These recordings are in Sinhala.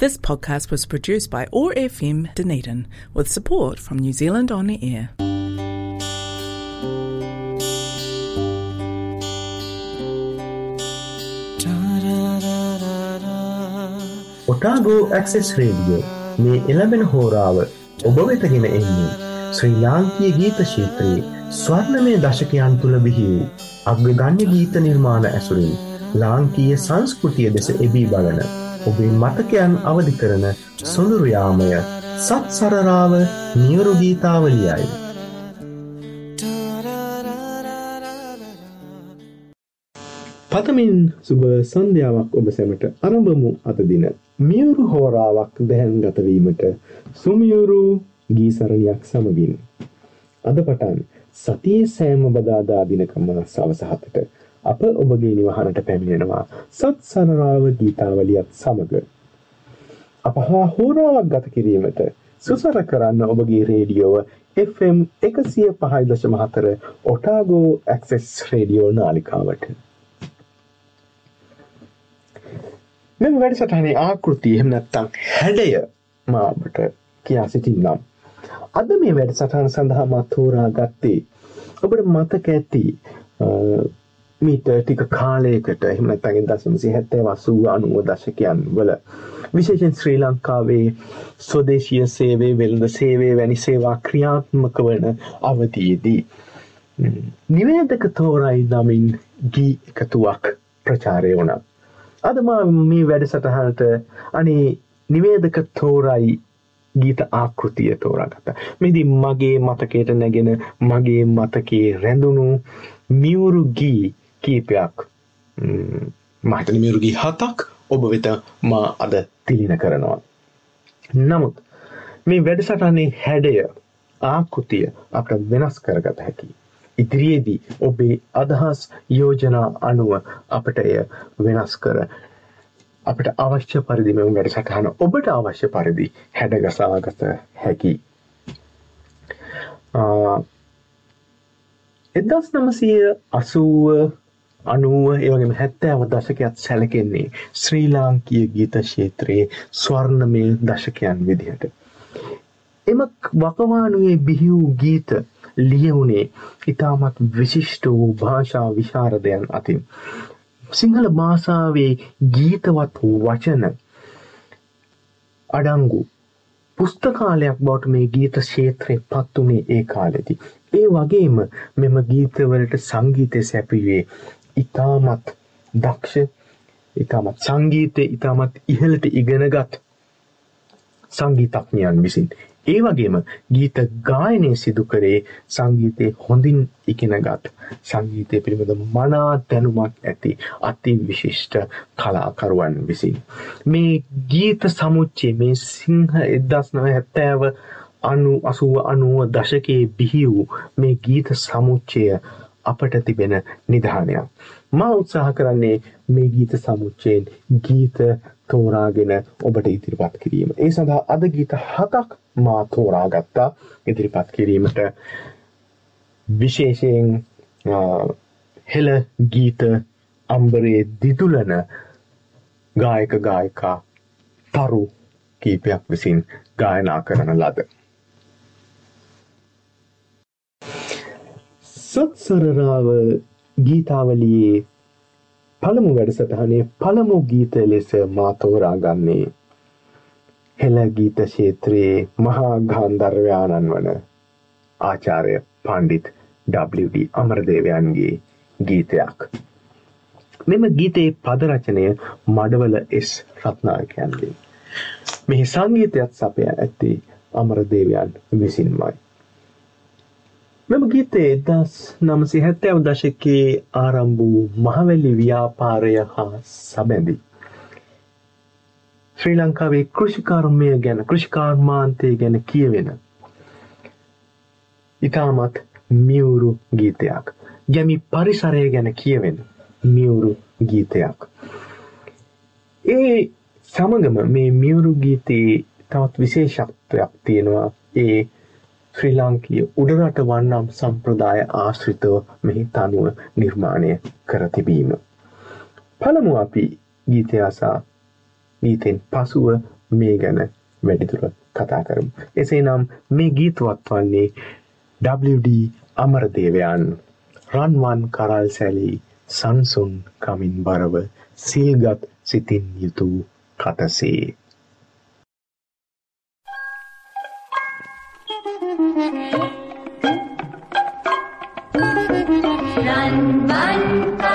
This podcast was produced by OAR FM Dunedin with support from New Zealand On Air. Otago Access Radio මේ එළබෙන හෝරාව ඔබ වෙතගෙන එන්නේ ශ්‍රී ලාංකීය ගීත ශීත්‍රයේ ස්වර්ණමය දශකයන් තුළ බිහි වූ අග්‍රගණ්‍ය ගීත නිර්මාණ ඇසුරින් ලාංකීය සංස්කෘතිය දෙස එබී බලන ඔබේ මතකයන් අවධි කරන සොඳුරුයාමය සත් සරරාව නියරු ගීතාවලියයි. පතමින් සුබ සන්ධ්‍යාවක් ඔබ සැමට අරඹමු අතදින මියුරු හෝරාවක් දැහැන් ගතවීමට සුමියුරු ගීසරණයක් සමගින්. අද පටන් සතියේ සෑම බදාදා දිනකම සවසහතට අප ඔබගේ නිවහනට පැමිණෙනවා සත් සනරාව ගීතාවලියත් සමඟ. අප හා හෝරාවක් ගත කිරීමට සුසර කරන්න ඔබගේ රේඩියෝව FM එකසිය පහයි දශ මහතර ඔටාගෝ ඇක්සෙස් රේඩියෝ නාලිකාවට. මෙම වැඩසටහනේ ආකෘතිය එහෙම නැත්තම් හැඩය මාබට කියා සිටින්නම්. අද මේ වැඩසටහන සඳහා මා තෝරා ගත්තේ ඔබට මතක ඇති මීට ටික කාලයකට එහෙම නැත්නම් 1970 80 90 දශකයන් වල විශේෂයෙන් ශ්‍රී ලංකාවේ ස්වදේශීය සේවයේ වෙළඳ සේවයේ වැනි සේවා ක්‍රියාත්මක වන අවධියේදී නිවේදක තෝරයි නමින් ගී එකතුවක් ප්‍රචාරය වුණා. අද මා මේ වැඩසටහනට අනේ නිවේදක තෝරයි ගීත ආකෘතිය තෝරාගත්තා. මෙදී මගේ මතකයට නැගෙන මගේ මතකයේ රැඳුණු මියුරු ගී කීපයක් මහිතන මියුරු ගී හතක් ඔබ වෙත මා අද තිලින කරනවා. නමුත් මේ වැඩසටහනේ හැඩය ආකෘතිය අපට වෙනස් කරගත හැකියි. ඉදිරියේදී ඔබේ අදහස් යෝජනා අනුව අපට එය වෙනස් කර අපට අවශ්‍ය පරිදි මෙම වැඩසටහන ඔබට අවශ්‍ය පරිදි හැඩගසාගත හැකි. එදස් නමසය අසුව අනුව ඒවගේම හැත්තෑව දශකයක් සැලකෙන්නේ ශ්‍රී ලාංකීය ගීත ශේත්‍රයේ ස්වර්ණමය දශකයන් විදිහට. එම වකවානුවේ බිහි වූ ගීත ලියවුණේ ඉතාමත් විශිෂ්ට වූ භාෂා විශාරදයන් අතින්. සිංහල භාෂාවේ ගීතවත් වචන අඩංගු පුස්තකාලයක් බවට මේ ගීත ක්ෂේත්‍රය පත් වුණේ ඒ කාලෙදි. ඒ වගේම මෙම ගීතවලට සංගීතය සැපිවේ ඉතාමත් දක්ෂ ඉතාමත් සංගීතය ඉතාමත් ඉහළට ඉගෙනගත් සංගීතඥයන් විසින් ඒ වගේම ගීත ගායනය සිදු කරේ සංගීතය හොඳින් ඉගෙනගත් සංගීතය පිළිබඳ මනා දැනුමක් ඇති අති විශිෂ්ට කලාකරුවන් විසින්. මේ ගීත සමුච්චේ මේ සිංහ එදස් නව හැත්තෑව අනු අසුව අනුව දශකයේ බිහි වූ මේ ගීත සමුච්චය අපට තිබෙන නිධානයක්. මා උත්සාහ කරන්නේ මේ ගීත සමුච්චයෙන් ගීත තෝරාගෙන ඔබට ඉදිරිපත් කිරීම. ඒ සඳහා අද ගීත හතක් මා තෝරාගත්තා ඉදිරිපත් කිරීමට විශේෂයෙන් හෙළ ගීත අම්බරයේ දිදුලන ගායක ගායකා තරු කීපයක් විසින් ගායනා කරන ලද. සත්සරරාව ගීතාවලියේ පළමු වැඩසටහනේ පළමු ගීත ලෙස මා තෝරාගන්නේ හෙළ ගීත ක්ෂේත්‍රයේ මහා ගාන්ධර්වයාණන් වන ආචාර්ය පණ්ඩිත් WD අමරදේවයන්ගේ ගීතයක්. මෙම ගීතයේ පද රචනය මඩවල S රත්නායකයන්ගේ. මෙහි සංගීතයත් සපය ඇත්තේ අමරදේවයන් විසින්මයි. මෙම ගීතයේ එදස් නමසි හැත්තැව දශකයේ ආරම්භ වූ මහවැලි ව්‍යාපාරය හා සබැඳි. ශ්‍රී ලංකාවේ කෘෂිකර්මය ගැන කෘෂිකාර්මාන්තය ගැන කියවෙන. ඉතාමත් මියවුරු ගීතයක්. ගැමි පරිසරය ගැන කියවෙන මියවුරු ගීතයක්. ඒ සමගම මේ මියවුරු ගීතයේ තවත් විශේෂත්වයක් තියෙනවා ඒ ශ්‍රී ලාංකීය උඩරට වන්නම් සම්ප්‍රදාය ආශ්‍රිතව මෙහි තනුව නිර්මාණය කර තිබීම. පළමු අපි ගීතයාසා ගීතෙන් පසුව මේ ගැන වැඩිදුර කතා කරමු. එසේ නම් මේ ගීතුවත් වන්නේ WD අමරදේවයන් රන්වන් කරල් සැලී සංසුන් කමින් බරව සිල්ගත් සිතින් යුතු කතසේ. සුළඟ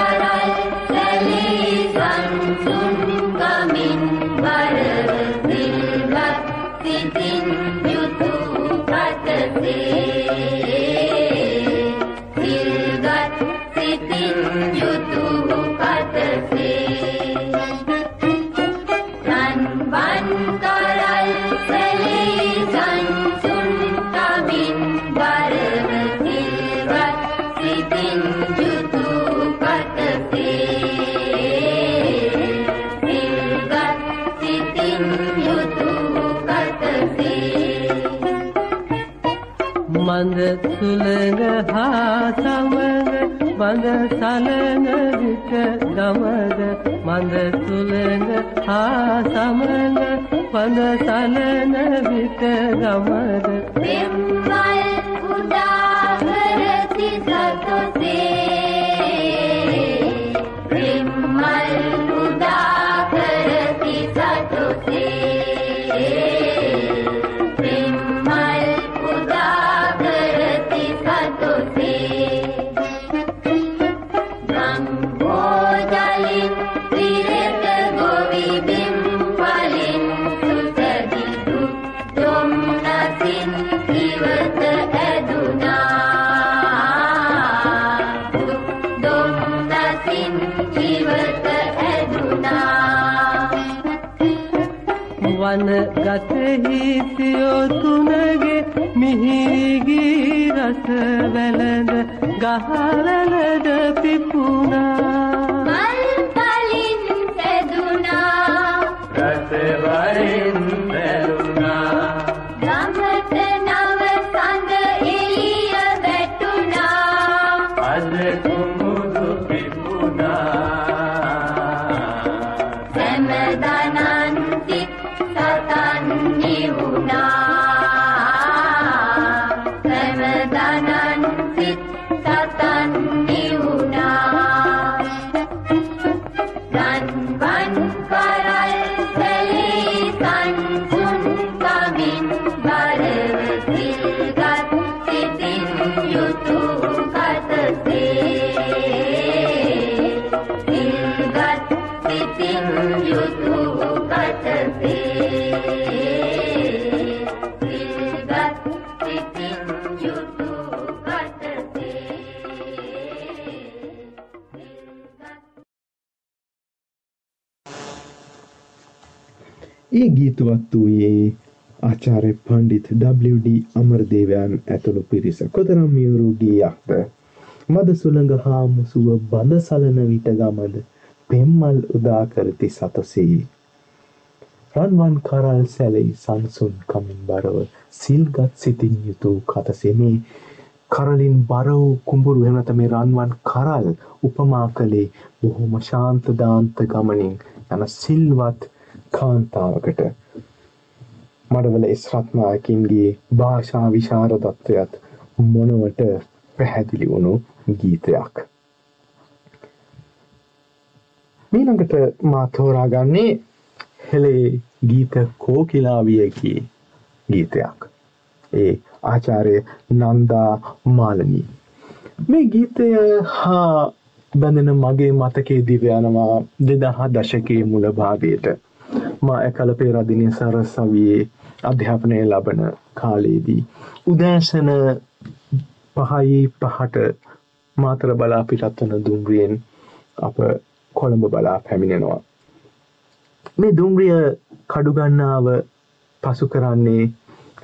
හා සමඟ බඳ සලන විට ගමද මඳ සුළඟ හා සමඟ බඳ සලන විට ගමද ගතෙහි සියොතුනගේ මිහිගී රස වැළඳ ගහවැලද පිපුණා. ඒ ගීතවත් වූයේ ආචාර්ය පණ්ඩිත් WD අමරදේවයන් ඇතුළු පිරිස. කොතරම් මියුරු ගීයක්ද? මද සුළඟ හා මුසුව බඳ සලන විට ගමද පෙම්මල් උදා කරති සතසේ රන්වන් කරල් සැලෙයි සංසුන් කමින් බරව සිල්ගත් සිතින් යුතු කතසෙමේ කරලින් බර වූ කුඹුරු එහෙම නැත්නම් මේ රන්වන් කරල් උපමා කළේ බොහොම ශාන්ත දාන්ත ගමනින් යන සිල්වත් කාන්තාවකට මඩවල ඉස්රත්නායකින්ගේ භාෂා විශාරදත්වයත් මොනවට පැහැදිලි වුණු ගීතයක්. මීළඟට මා තෝරාගන්නේ හෙළේ ගීත කෝකිලාවියකි ගීතයක්. ඒ ආචාර්ය නන්දා මාලනී. මේ ගීතය හා බැඳෙන මගේ මතකේ දිව යනවා දෙදහ දශකයේ මුල භාගයට. මා එකල පේරදිනය සරසවියේ අධ්‍යාපනය ලබන කාලයේදී. උදෑසන පහයි පහට මාතර බලා පිටත්වන දුම්රියෙන් අප කොළඹ බලා පැමිණෙනවා. මේ දුම්රිය කඩුගන්නාව පසු කරන්නේ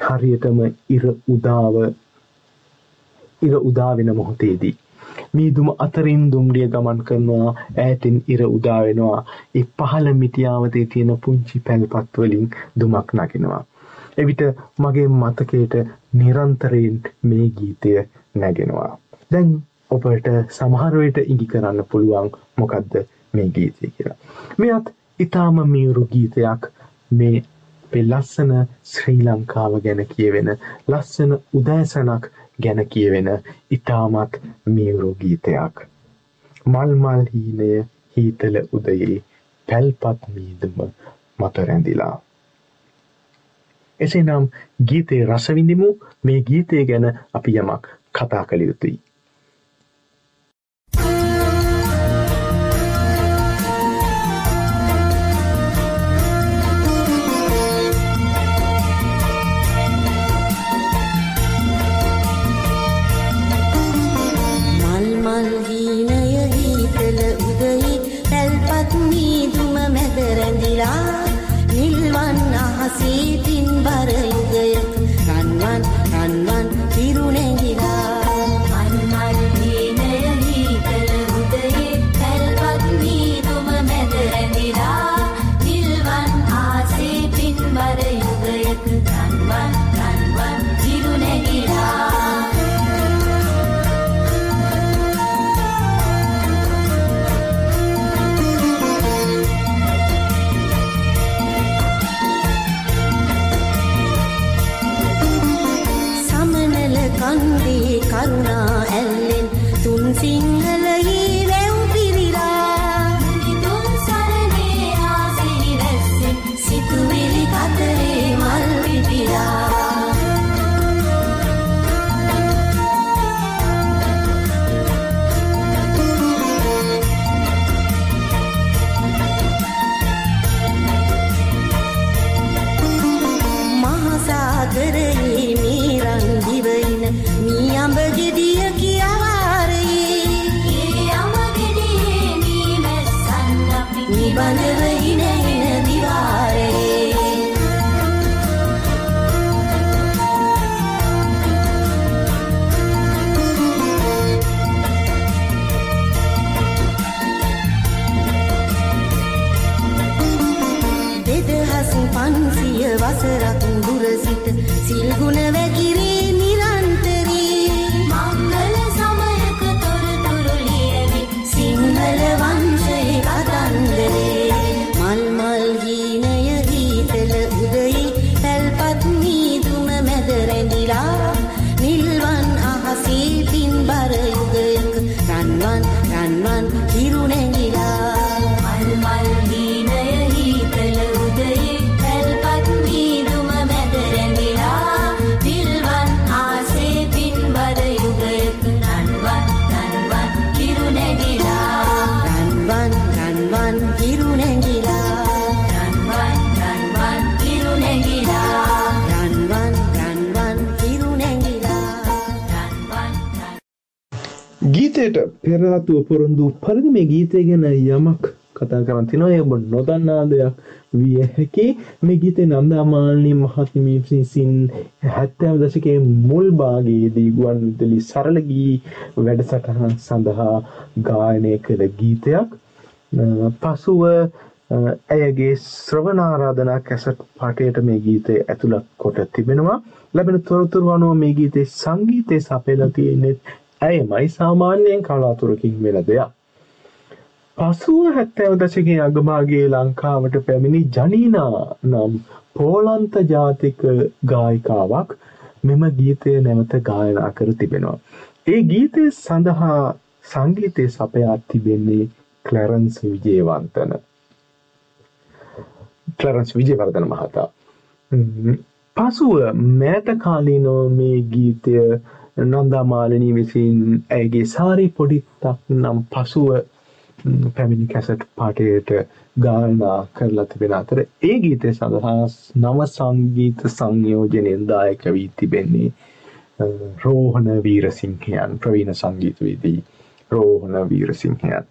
හරියටම ඉර උදාව ඉර උදාවෙන මොහොතේදී. මීදුම අතරින් දුම්රිය ගමන් කරනවා ඈතින් ඉර උදා වෙනවා. ඒ පහළ මිටියාවතේ තියෙන පුංචි පැල්පත් වලින් දුමක් නගිනවා. එවිට මගේ මතකයට නිරන්තරයෙන් මේ ගීතය නැගෙනවා. දැන් ඔබට සමහර විට ඉඟි කරන්න පුළුවන් මොකද්ද මේ ගීතය කියලා. මෙයත් ඊටාම මියුරු ගීතයක්. මේ අපේ ලස්සන ශ්‍රී ලංකාව ගැන කියවෙන ලස්සන උදෑසනක් ගැන කියවෙන ඉතාමත් මියුරු ගීතයක්. මල්මල් හීනය හීතල උදයේ පැල්පත් මීදුම මත රැඳිලා. එසේනම් ගීතේ රසවිඳිමු මේ ගීතය ගැන අපි යමක් කතා කළ යුතුයි. පෙරාතුව පොරොන්දු පරිදි මේ ගීතය ගැන යමක් කතා කරන්න තිනවා ඔබ නොදන්නා දෙයක් විය හැකි. මේ ගීතේ නන්දාමාලනී මහත්මිය විසින් හැත්තෑව දශකයේ මුල් භාගයේදී ගුවන් විදුලි සරල ගී වැඩසටහන් සඳහා ගායනය කළ ගීතයක්. අ, පසුව අ, ඇයගේ ශ්‍රවනාරාධනා කැසට් පටයට මේ ගීතය ඇතුළත් කොට තිබෙනවා. ලැබෙන තොරතුරු අනුව මේ ගීතේ සංගීතය සපයලා තියෙන්නේ ඇයමයි සාමාන්‍යයෙන් කලාතුරකින් වෙන දෙයක්. පසුව හැත්තෑව දශකයේ අගභාගයේ ලංකාවට පැමිණි ජනීනා නම් පෝලන්ත ජාතික ගායිකාවක් මෙම ගීතය නැවත ගායනා කර තිබෙනවා. ඒ ගීතය සඳහා සංගීතය සපයා තිබෙන්නේ ක්ලරන්ස් විජේවන්තන. ක්ලරන්ස් විජේවර්ධන මහතා. ම්ම්. පසුව මෑත කාලීනව මේ ගීතය නන්දාමාලනී විසින් ඇයගේ සාරි පොඩිත්තක් නම් පසුව ම්, පැමිණි කැසට් පාටයට ගායනා කරලා තිබෙන අතර ඒ ගීතය සඳහා නව සංගීත සංයෝජනයෙන් දායක වී තිබෙන්නේ අ, රෝහණ වීරසිංහයන් ප්‍රවීණ සංගීතවේදී රෝහණ වීරසිංහයන්.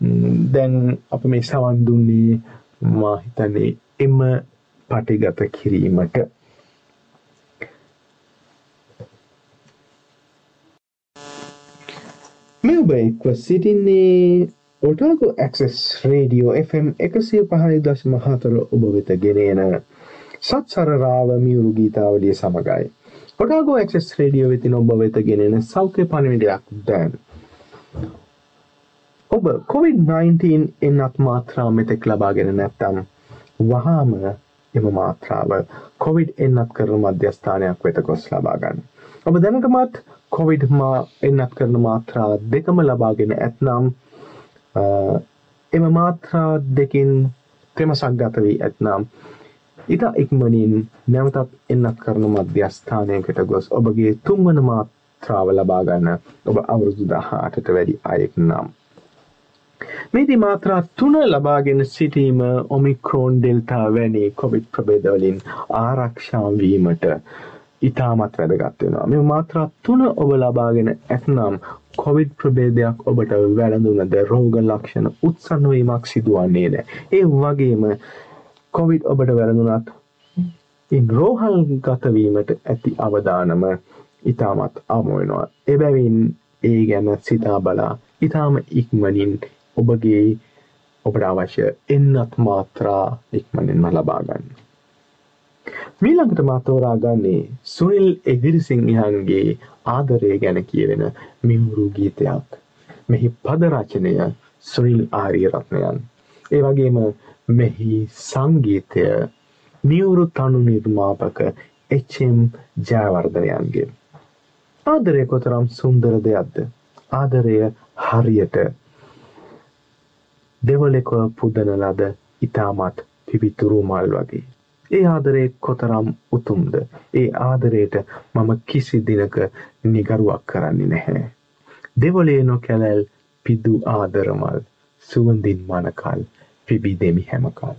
ම්, දැන් අප මේ සවන් දුන්නේ මා හිතන්නේ එම පටිගත කිරීමට. මේ ඔබ එක්ව සිටින්නේ ඔටාගෝ ඇක්සස් රේඩියෝ FM එකසිය පහයි දශ මහතර ඔබ වෙත ගෙනන සත් සරරාව මියුරු ගීතාවලිය සමඟයි. ඔටාගෝ ඇක්සස් රේඩියෝ වෙතින ඔබ වෙත ගෙනෙන සෞඛ්‍ය පණවිඩයක් දැන්. ඔබ COVID-19 එන්නත් මාත්‍රා මෙතෙක් ලබාගෙන නැත්තම් වහාම එම මාත්‍රාව කොවිඩ් එන්නත් කරන මධ්‍යස්ථානයක් වෙත ගොස් ලබා ගන්න. ඔබ දැනටමත් කොවිඩ් මා එන්නත් කරන මාත්‍රා දෙකම ලබාගෙන ඇත්නම් අ, එම මාත්‍රා දෙකින් තෙමසක් ගත වී ඇත්නම් ඉතා ඉක්මනින් නැවතත් එන්නත් කරන මධ්‍යස්ථානයකට ගොස් ඔබගේ තුන්වන මාත්‍රාව ලබා ගන්න ඔබ අවුරුදු දහටට වැඩි අයෙක් නම්. මේදී මාත්‍රා තුන ලබාගෙන සිටීම ඔමික්‍රෝන් ඩෙල්ටා වැනි කොවිඩ් ප්‍රබේදවලින් ආරක්ෂාවීමට ඉතාමත් වැදගත් වෙනවා. මේ මාත්‍රා තුන ඔබ ලබාගෙන ඇත්නම් කොවිඩ් ප්‍රබේදයක් ඔබට වැළඳුනද රෝග ලක්ෂණ උත්සන්න වීමක් සිදුවන්නේ නෑ. ඒ වගේම කොවිඩ් ඔබට වැළඳුනත් ඉන් රෝහල් ගතවීමට ඇති අවදානම ඉතාමත් අමු වෙනවා. එබැවින් ඒ ගැන සිතා බලා ඉතාම ඉක්මනින් ඔබගේ ඔබට අවශ්‍ය එන්නත් මාත්‍රා ඉක්මනින්ම ලබා ගන්න. මීළඟට මා තෝරා ගන්නේ සුනිල් එදිරිසිංහයන්ගේ ආදරය ගැන කියවෙන මිහුරු ගීතයක්. මෙහි පද රචනය සුනිල් ආරියරත්නයන්. ඒ වගේම මෙහි සංගීතය මියුරු තනු නිර්මාපක එච්.එම්. ජයවර්ධනයන්ගේ. ආදරය කොතරම් සුන්දර දෙයක්ද? ආදරය හරියට දෙවලෙක පුදන ලද ඉතාමත් පිවිතුරු මල් වගේ. ඒ ආදරේ කොතරම් උතුම්ද. ඒ ආදරයට මම කිසි දිනක නිගරුවක් කරන්නේ නැහැ. දෙවොලේ නොකැලැල් පිදු ආදරමල් සුවඳින් මනකල් පිබි දෙමි හැමකල්.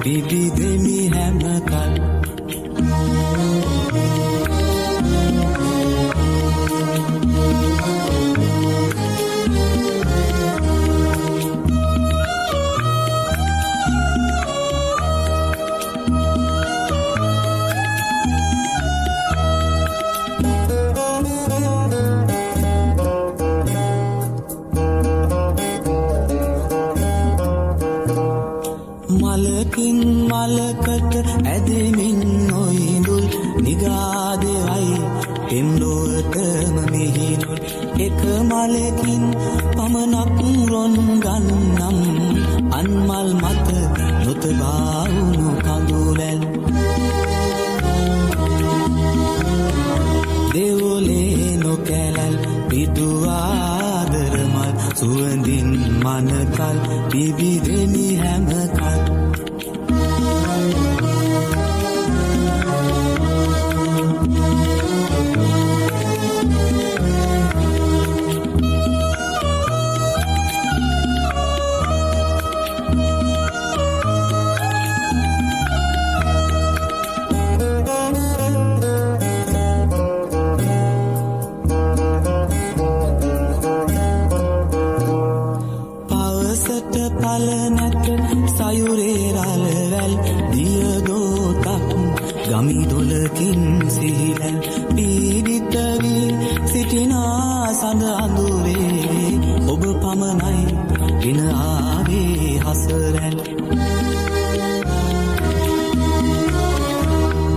මනකල් පිබිදෙමි ගමිදොලකින් සිහිලැල් පීඩිතවී සිටිනා සඳ අඳුරේ. ඔබ පමණයි ගෙන ආවේ හසරැල්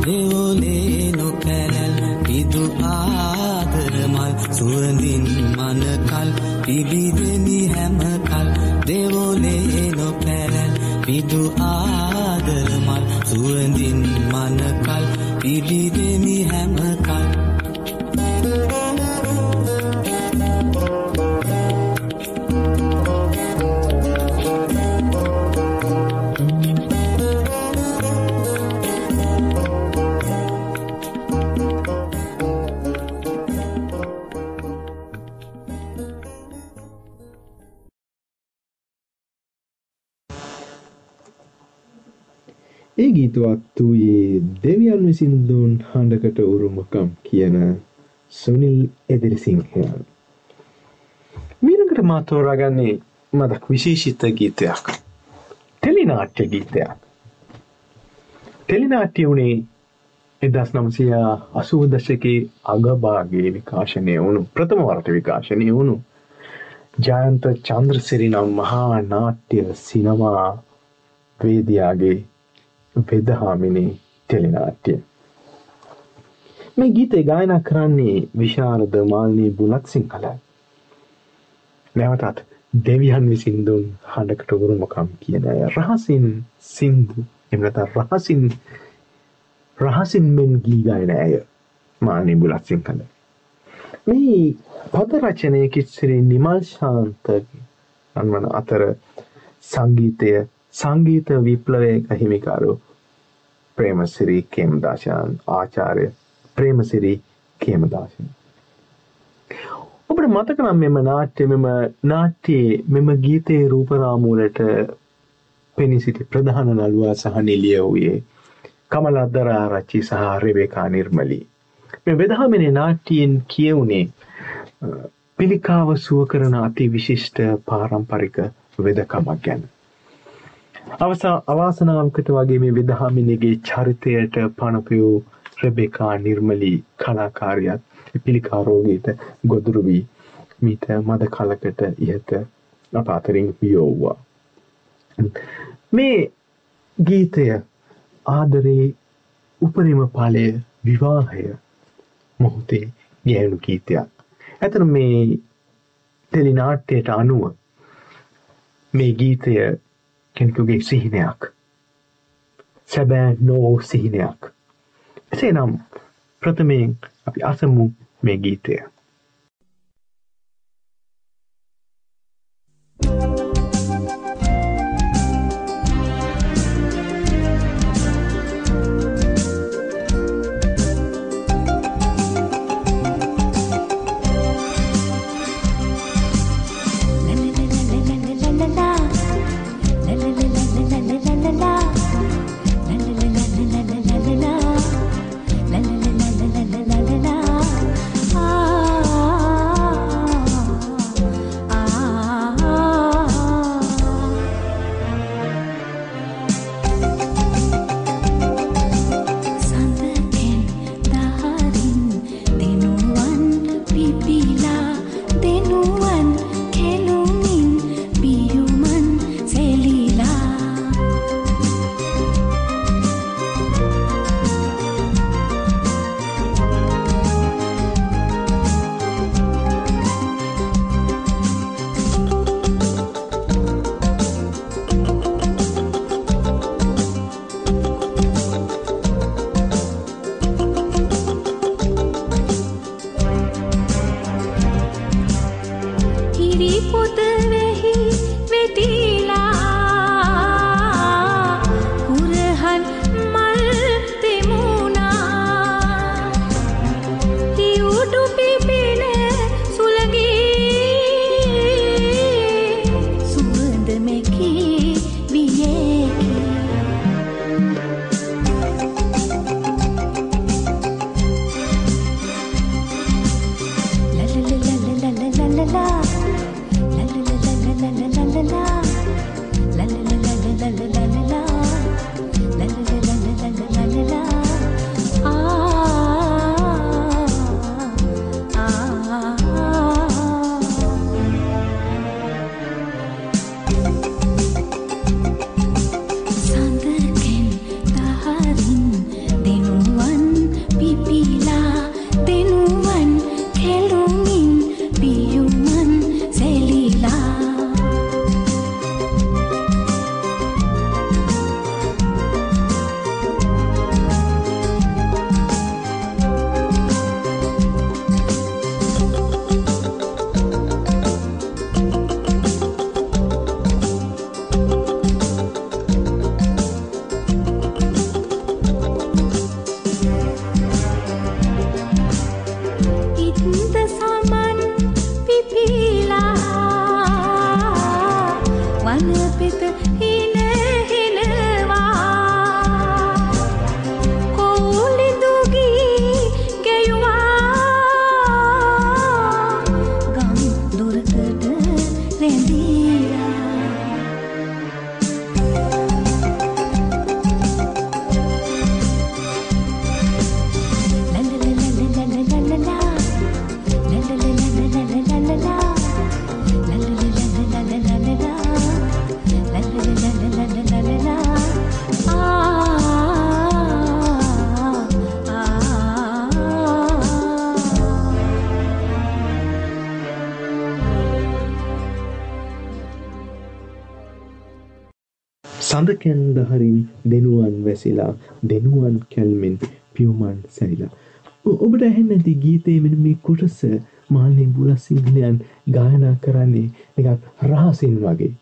දෙවොලේ නොකැලැල් පිදු ආදරමල් සුවඳින් මනකල් පිබිදෙමි හැමකල්. දෙවොලේ නොකැලැල් පිදු ආදරමල් සුවඳින් හඬකට උරුමකම් කියන සුනිල් එදිරිසිංහයන්. ඊළඟට මා තෝරාගන්නේ මදක් විශේෂිත ගීතයක්. ටෙලිනාට්‍ය ගීතයක්. ටෙලිනාට්‍ය වුණේ එදස් නම්සය අසූ දශකේ අගභාගේ විකාශනය වුණු ප්‍රථම වරට විකාශනය වුණු ජයන්ත චන්ද්‍රසිරි නම් මහා නාට්‍ය සිනමා වේදයාගේ වෙදහාමිනි ටෙලිනාට්‍ය. මේ ගීතේ ගායනා කරන්නේ විශාරද මාල්නී බුලත් සිංහල. නැවතත් දෙවියන් විසින් දුන් හඬකට උරුමකම් කියන අය රහසින් සින්දු එමනත රහසින් රහසින් මෙන් ගී ගායන ඇය මාල්නී බුලත් සිංහල. මේ පද රචනය කිත්සිරි නිමල් ශාන්ත අන්වන අතර සංගීතය සංගීත විප්ලවයක හිමිකාරු ප්‍රේමසිරි කේමදාශයන් ආචාර්ය ප්‍රේමසිරි කේමදාශයන්. ඔබට මතක නම් මෙම නාට්‍ය මෙම නාට්‍යයේ මෙම ගීතයේ රූපරාමුවලට පෙනී සිටි ප්‍රධාන නළුවා සහ නිලිය වූයේ කමල අද්දරාරච්චි සහ රෙබේකා නිර්මලී. මේ වෙදහමිනේ නාට්‍යයෙන් කියවුනේ පිළිකාව සුව කරන අති විශිෂ්ට පාරම්පරික වෙදකමක් ගැන. අවසා අවාසනාවකට වගේ මේ විදහාමිනිගේ චරිතයට පණපයූ රෙබෙකා නිර්මලී කලාකාරියත් පිළිකාරෝගයට ගොදුරු වී මීට මද කලකට ඉහත අප අතරින් වියෝව්වා. මේ ගීතය ආදරේ උපරිම පලය විවාහය මොහොතේ ගැයුණු ගීතයක්. ඇතන මේ ටෙලිනාට්‍යයට අනුව මේ ගීතය කෙනෙකුගේ සිහිනයක් සැබෑ නෝ සිහිනයක් එසේ නම් ප්‍රථමයෙන් අපි අසමු මේ ගීතය. සඳකැන් දහරින් දෙනුවන් වැසිලා දෙනුවන් කැල්මෙන් පියුමන් සැරිලා. ඔ- ඔබට ඇහෙන් ඇති ගීතේ මෙන මේ කොටස මාල්ලින් බුල සිංහලයන් ගායනා කරන්නේ එකක් රහසින් වගේ.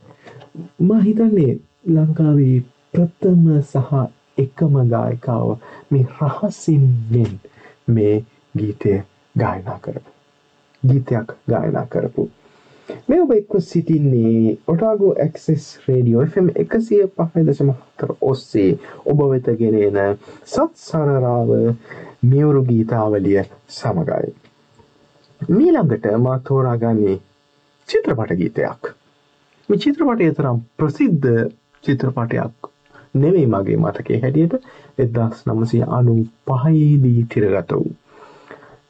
මා හිතන්නේ ලංකාවේ ප්‍රථම සහ එකම ගායකාව මේ රහසින්ෙන් මේ ගීතය ගායනා කරපු. ගීතයක් ගායනා කරපු. මේ ඔබ එක්ව සිටින්නේ ඔටාගෝ ඇක්සෙස් රේඩියෝ FM එකසිය පහයි දශම හතර ඔස්සේ ඔබ වෙත ගෙනෙන සත් සරරාව මියවුරු ගීතාවලිය සමගයි. මීළඟට මා තෝරාගන්නේ චිත්‍රපට ගීතයක්. මේ චිත්‍රපටය තරම් ප්‍රසිද්ධ චිත්‍රපටයක් නෙවෙයි මගේ මතකේ හැටියට එදස් නමසය අනු පහයේදී තිරගත වූ.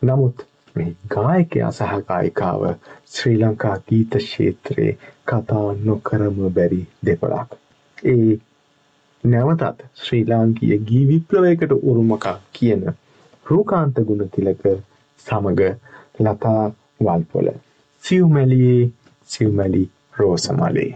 නමුත් මේ ගායකයා සහ ගායිකාව ශ්‍රී ලංකා ගීත ක්ෂේත්‍රයේ කතා නොකරම බැරි දෙපළක්. ඒ නැවතත් ශ්‍රී ලාංකීය ගී විප්ලවයකට උරුමකා කියන රූකාන්ත ගුණතිලක සමග ලතා වල්පොල සිව්මැලියේ සිව්මැලි රෝසමලේ.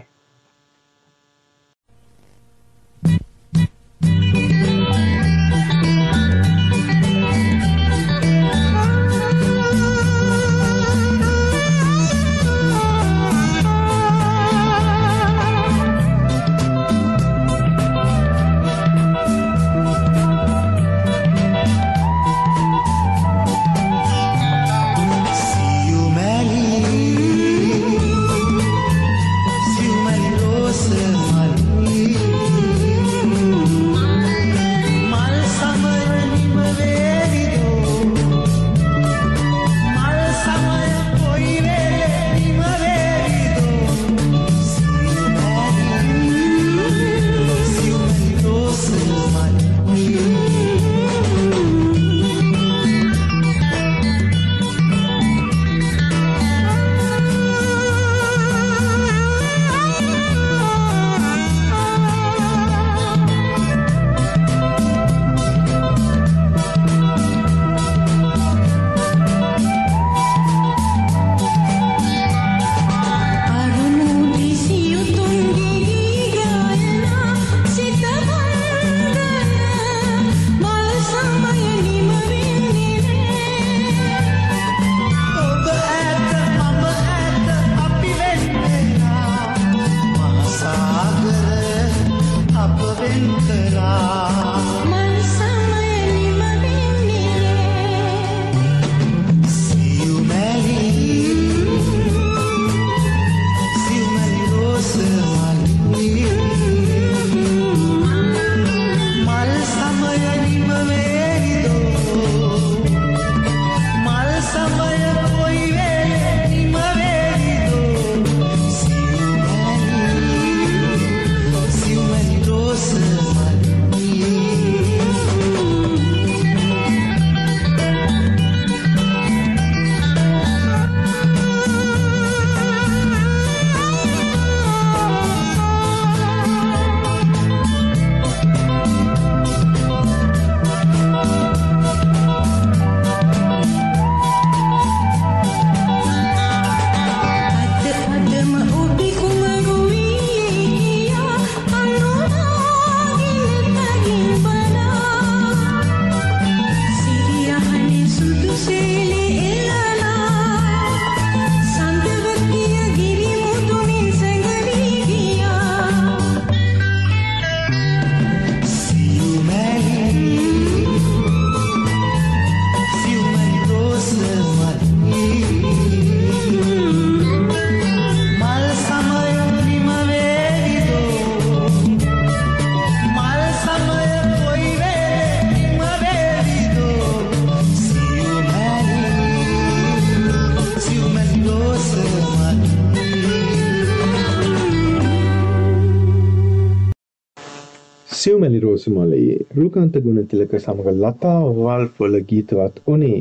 රුකාන්ත ගුණතිලක සමඟ ලතා වල් පොල ගීතවත් ඕනේ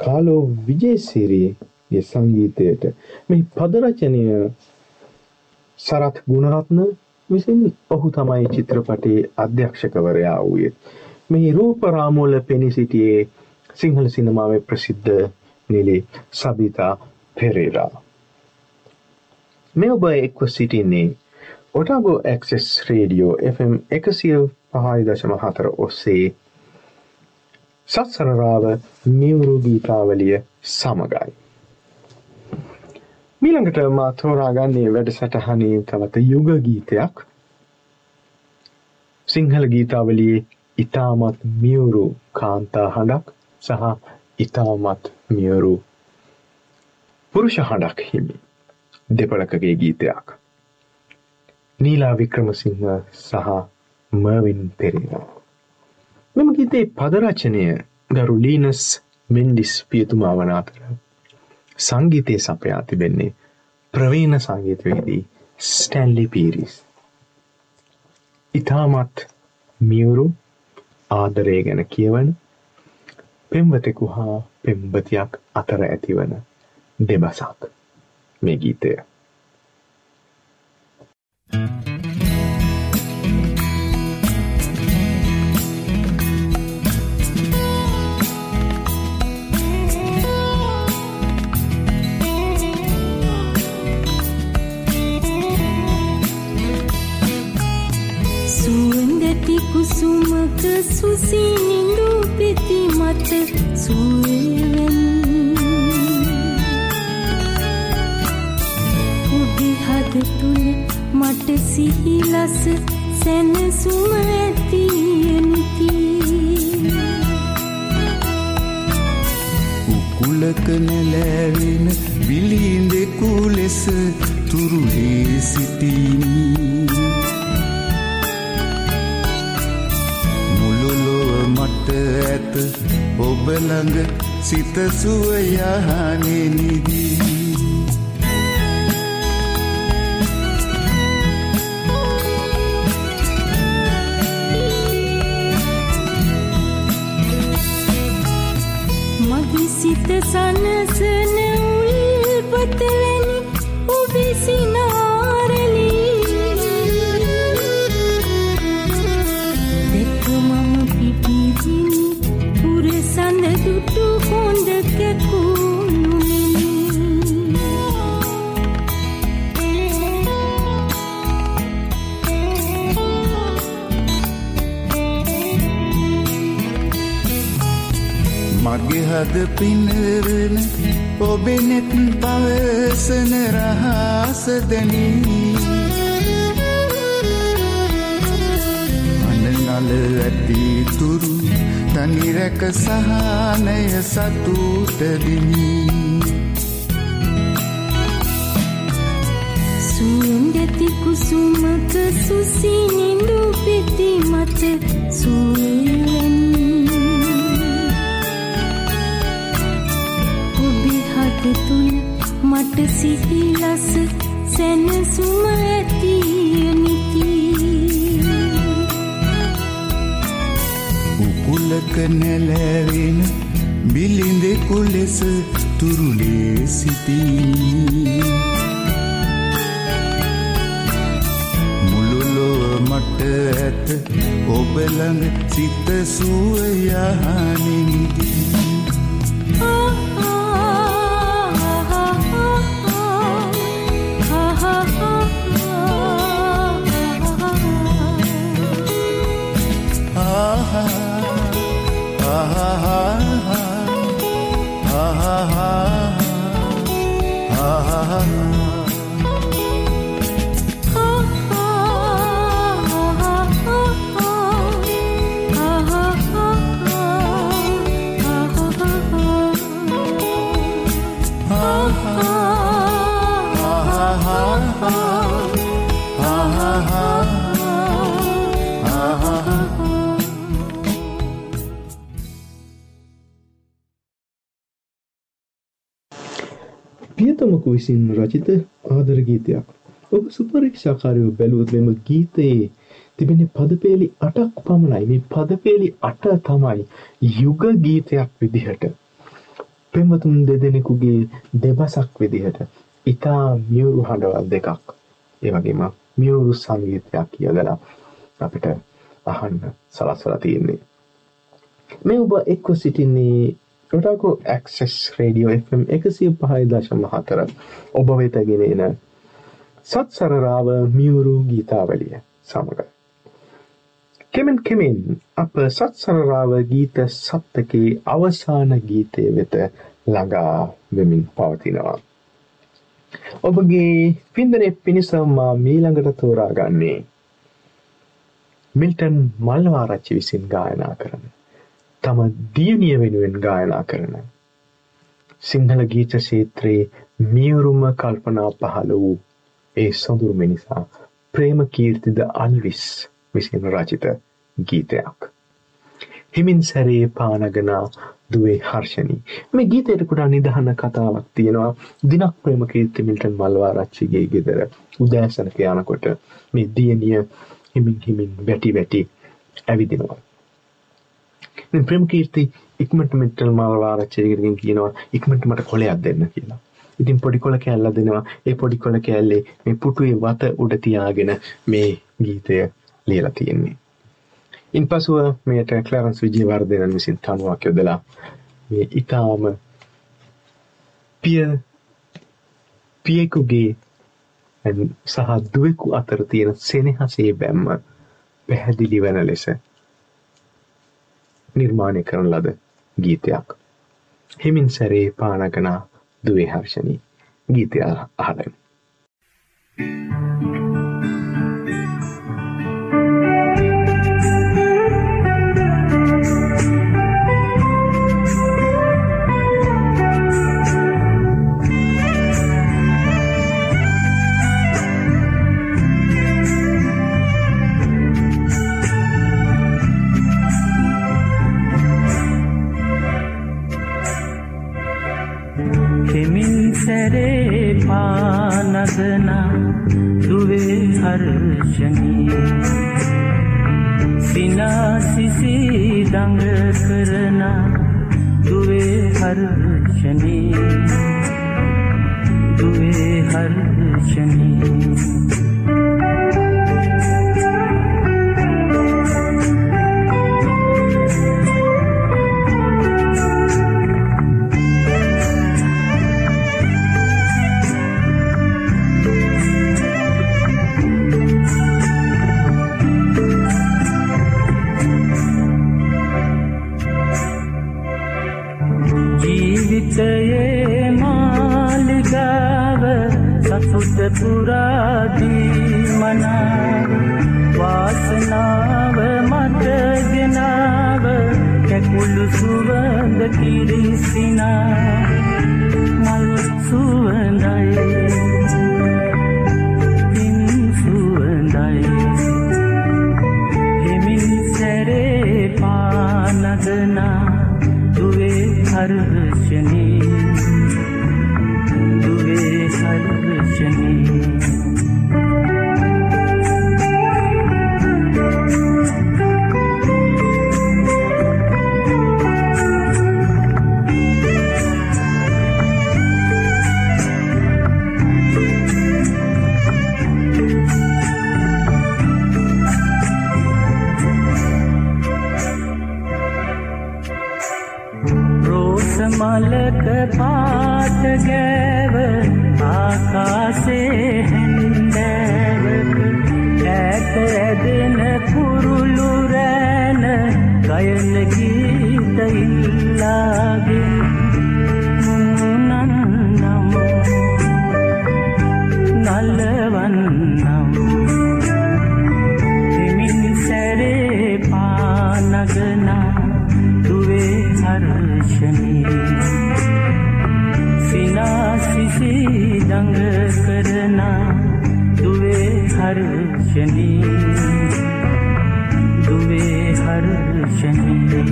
කාලෝ විජේසිරී ගේ සංගීතයට මේ පද රචනය සරත් ගුණරත්න විසින් ඔහු තමයි චිත්‍රපටයේ අධ්‍යක්ෂකවරයා වූයේ. මේ රූප රාමුවල පෙනී සිටියේ සිංහල සිනමාවේ ප්‍රසිද්ධ නිලි සබිතා පෙරේරා. මේ ඔබ එක්ව සිටින්නේ ඔටාගෝ ඇක්සෙස් රේඩියෝ FM එකසිය පහයි දශම හතර ඔස්සේ සත්සරරාව මියවුරු ගීතාවලිය සමගයි. මීළඟට මා තෝරාගන්නේ වැඩසටහනේ තවත යුග ගීතයක් සිංහල ගීතාවලියේ ඉතාමත් මියවුරු කාන්තා හඬක් සහ ඉතාමත් මියවුරු පුරුෂ හඬක් හිමි දෙපළකගේ ගීතයක්. නීලා වික්‍රමසිංහ සහ මර්වින් පෙරේරා. මෙම ගීතේ පදරචනය ගරු ලීනස් මෙන්ඩිස් පියතුමා වන අතර සංගීතය සපයා තිබෙන්නේ ප්‍රවීණ සංගීතවේදී ස්ටැන්ලි පීරිස්. ඉතාමත් මියවුරු ආදරය ගැන කියවන පෙම්වතෙකු හා පෙම්බතියක් අතර ඇතිවන දෙබසක් මේ ගීතය. සුසිනිඳු පෙති මත සුවවෙන් ඔබේ හද තුළ මට සිහිලස සැනසුම ඇතියනිති උකුලක නැලෑවෙන විලින්දෙකු ලෙස තුරුලේ සිටිනී මට ඇත ඔබළඟ සිත සුවයහනෙනිදී මගේ හද පිනරන ඔබෙනෙත් පවසන රහසදනී අනනල ඇති තුරු තනිරැක සහනය සතුටදිනී සුවඳැති කුසුමක සුසිනිඳු පිති මත සුවවැනි ඔබේ හද තුළ මට සිහිලස සැනසුම ඇතියනිති උකුලක නැලැවෙන බිලිඳෙකු ලෙස තුරුලේ සිටිනී. මුළුලොව මට ඇත ඔබළඟ සිත ha ha ha ha ha ha පියතමකු විසින් රචිත ආදර ගීතයක්. ඔබ සුපරීක්ෂාකාරයෝ බැලුවොත් මෙම ගීතයේ තිබෙන පදපේලි 8ක් පමණයි. මේ පදපේලි 8 තමයි යුග ගීතයක් විදිහට පෙම්වතුන් දෙදෙනෙකුගේ දෙබසක් විදිහට ඉතා මියුරු හඬවල් දෙකක් ඒ වගේම මියුරු සංගීතයක් කියලලා අපිට අහන්න සලස්වල තියෙන්නේ. මේ ඔබ එක්ව සිටින්නේ රොටාකෝ ඇක්සෙස් රේඩියෝ FM එකසිය පහයි දශම හතර ඔබ වෙතගෙන එන සත්සරරාව මියුරු ගීතාවලිය සමඟ. කෙමෙන් කෙමෙන් අප සත්සරරාව ගීත සප්තකේ අවසාන ගීතය වෙත ළඟා වෙමින් පවතිනවා. ඔබගේ පින්දනෙ පිණිසම්මා මීළඟට තෝරාගන්නේ මිල්ටන් මල්වාරච්චි විසින් ගායනා කරන තම දියනිය වෙනුවෙන් ගායනා කරන සිංහල ගීත ශේත්‍රයේ මියුරුම කල්පනා පහළ වූ ඒ සොඳුරු මිනිසා ප්‍රේම කීර්තිද අල්විස් විසින් රචිත ගීතයක්. හිමින් සැරේ පානගනා දුවේ හර්ෂණී මේ ගීතයට කුඩා නිදහන කතාවක් තියෙනවා දිනක් ප්‍රේම කීර්ති මිල්ටන් මල්වාරච්චිගේ ගෙදර උදෑසනක යනකොට මේ දියණිය හිමින් හිමින් වැටි වැටි ඇවිදිනවා. ප්‍රේම කීර්ති ඉක්මට මිටල් මල්වාරච්චිගෙන් කියනවා ඉක්මට මට කොලයක් දෙන්න කියලා. ඉතින් පොඩිකොල කෑල්ල දෙනවා ඒ පොඩිකොල කෑල්ලේ මේ පුටුවේ වත උඩ තියාගෙන මේ ගීතය ලියලා තියෙන්නේ. ඉන් පසුව මෙයට කලරන්ස් විජයවර්ධනන් විසින් තනුවක් යොදලා මේ ඉතාම පිය පියෙකුගේ සහ දුවෙකු අතර තියෙන සෙනෙහසේ බැම්ම පැහැදිලි වන ලෙස නිර්මාණය කරන ලද ගීතයක්. හිමින් සැරේ පානගනා දුවේ හර්ෂණී ගීතය අහලමු. කෙමින් පානගන දුවේ හර්ෂණී. සිනාසිසි දඟ කරන දුවේ හර්ෂණී. දුවේ හර්ෂණී. ජීවිතයේ මලක පාට ගෑව ආකාසේ හැන්දෑවක ඈත ඇදෙන කුරුළු රෑන ගයන ගීත ඉල්ලාගෙන හර්ෂණී දුවේ හර්ෂණී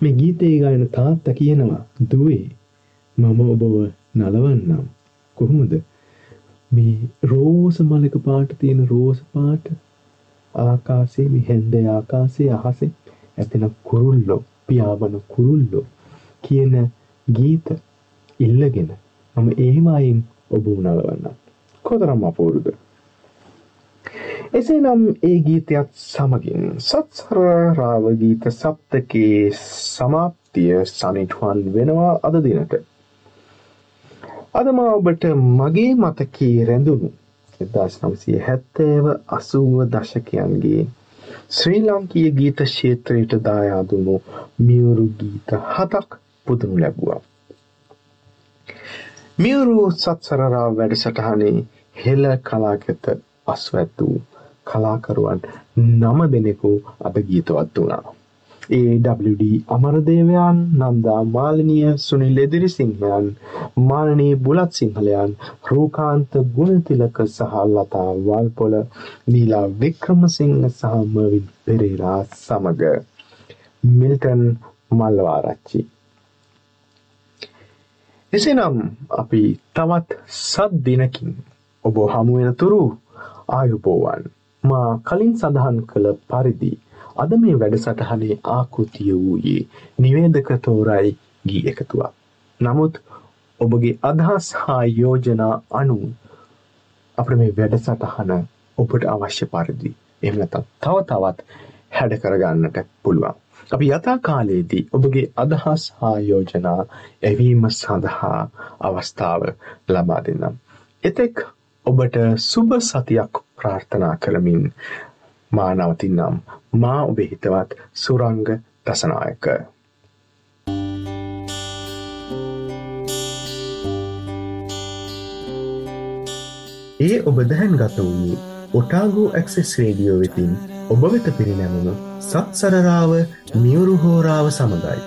මේ ගීතේ ගායන තාත්තා කියනවා දුවේ මම ඔබව නලවන්නම්. කොහොමද? මේ රෝස මලක පාට තියෙන රෝස පාට ආකාසේ මේ හැන්ද ආකාසේ අහසේ ඇතෙන කුරුල්ලෝ පියාඹන කුරුල්ලෝ කියන ගීත ඉල්ලගෙන මම ඒමයින් ඔබ නලවන්න කොතරම් අපූරුද එසේනම් ඒ ගීතයත් සමගින් සත්සර රාව ගීත සප්තකයේ සමාප්තිය සනිටුවන් වෙනවා අද දිනට. අද මා ඔබට මගේ මතකයේ රැඳුණු එදදාස් නම්සිය හැත්තෑව අසුව දශකයන්ගේ ශ්‍රී ලංකීය ගීත ක්ෂේත්‍රයට දායාදුණු මියුරු ගීත හතක් පුදුනු ලැබුවා. මියුරු සත්සරරා වැඩසටහනේ හෙළ කලාකෙත අස්වැත් වූ කලාකරුවන් නම දෙනෙකු අද ගීතවත් වුණා. AWD අමරදේවයන් නන්දා මාලනිය සුනිල් එදිරි සිංහයන් මානනී බුලත් සිංහලයන් රූකාන්ත ගුණතිලක සහ ලතා වල්පොල නීලා වික්‍රමසිංහ සහ මවින් පෙරේරා සමග මිල්ටන් මල්වාරච්චි. එසේනම් අපි තවත් සත් දිනකින් ඔබ හමුවෙන තුරු ආයුබෝවන් මා කලින් සඳහන් කළ පරිදි අද මේ වැඩසටහනේ ආකෘතිය වූයේ නිවේදක තෝරයි ගී එකතුවක්. නමුත් ඔබගේ අදහස් හා යෝජනා අනුව අප මේ වැඩසටහන ඔබට අවශ්‍ය පරිදි එමනත තව තවත් හැඩ කරගන්නට පුළුවන්. අපි යථා කාලයේදී ඔබගේ අදහස් හා යෝජනා ඇවීම සඳහා අවස්ථාව ලබා දෙන්නම්. එතෙක් ඔබට සුබ සතියක් ප්‍රාර්ථනා කරමින් මා නවතින්නම් මා ඔබේ හිතවත් සුරංග දසනායක. ඒ ඔබ දැහැන් ගත වූයේ ඔටාගෝ ඇක්සෙස් රේඩියෝ වෙතින් ඔබ වෙත පිරිනැමුණු සත්සරරාව මියුරු හෝරාව සමඟයි.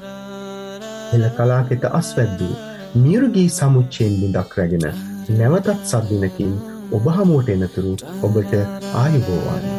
එල කලාකෙත අස්වැද්දූ මියුරුගී සමුච්චයෙන් බිඳක් රැගෙන නැවතත් සද්දිනකින් ඔබ හමුවට එනතුරු ඔබට ආයුබෝවන්.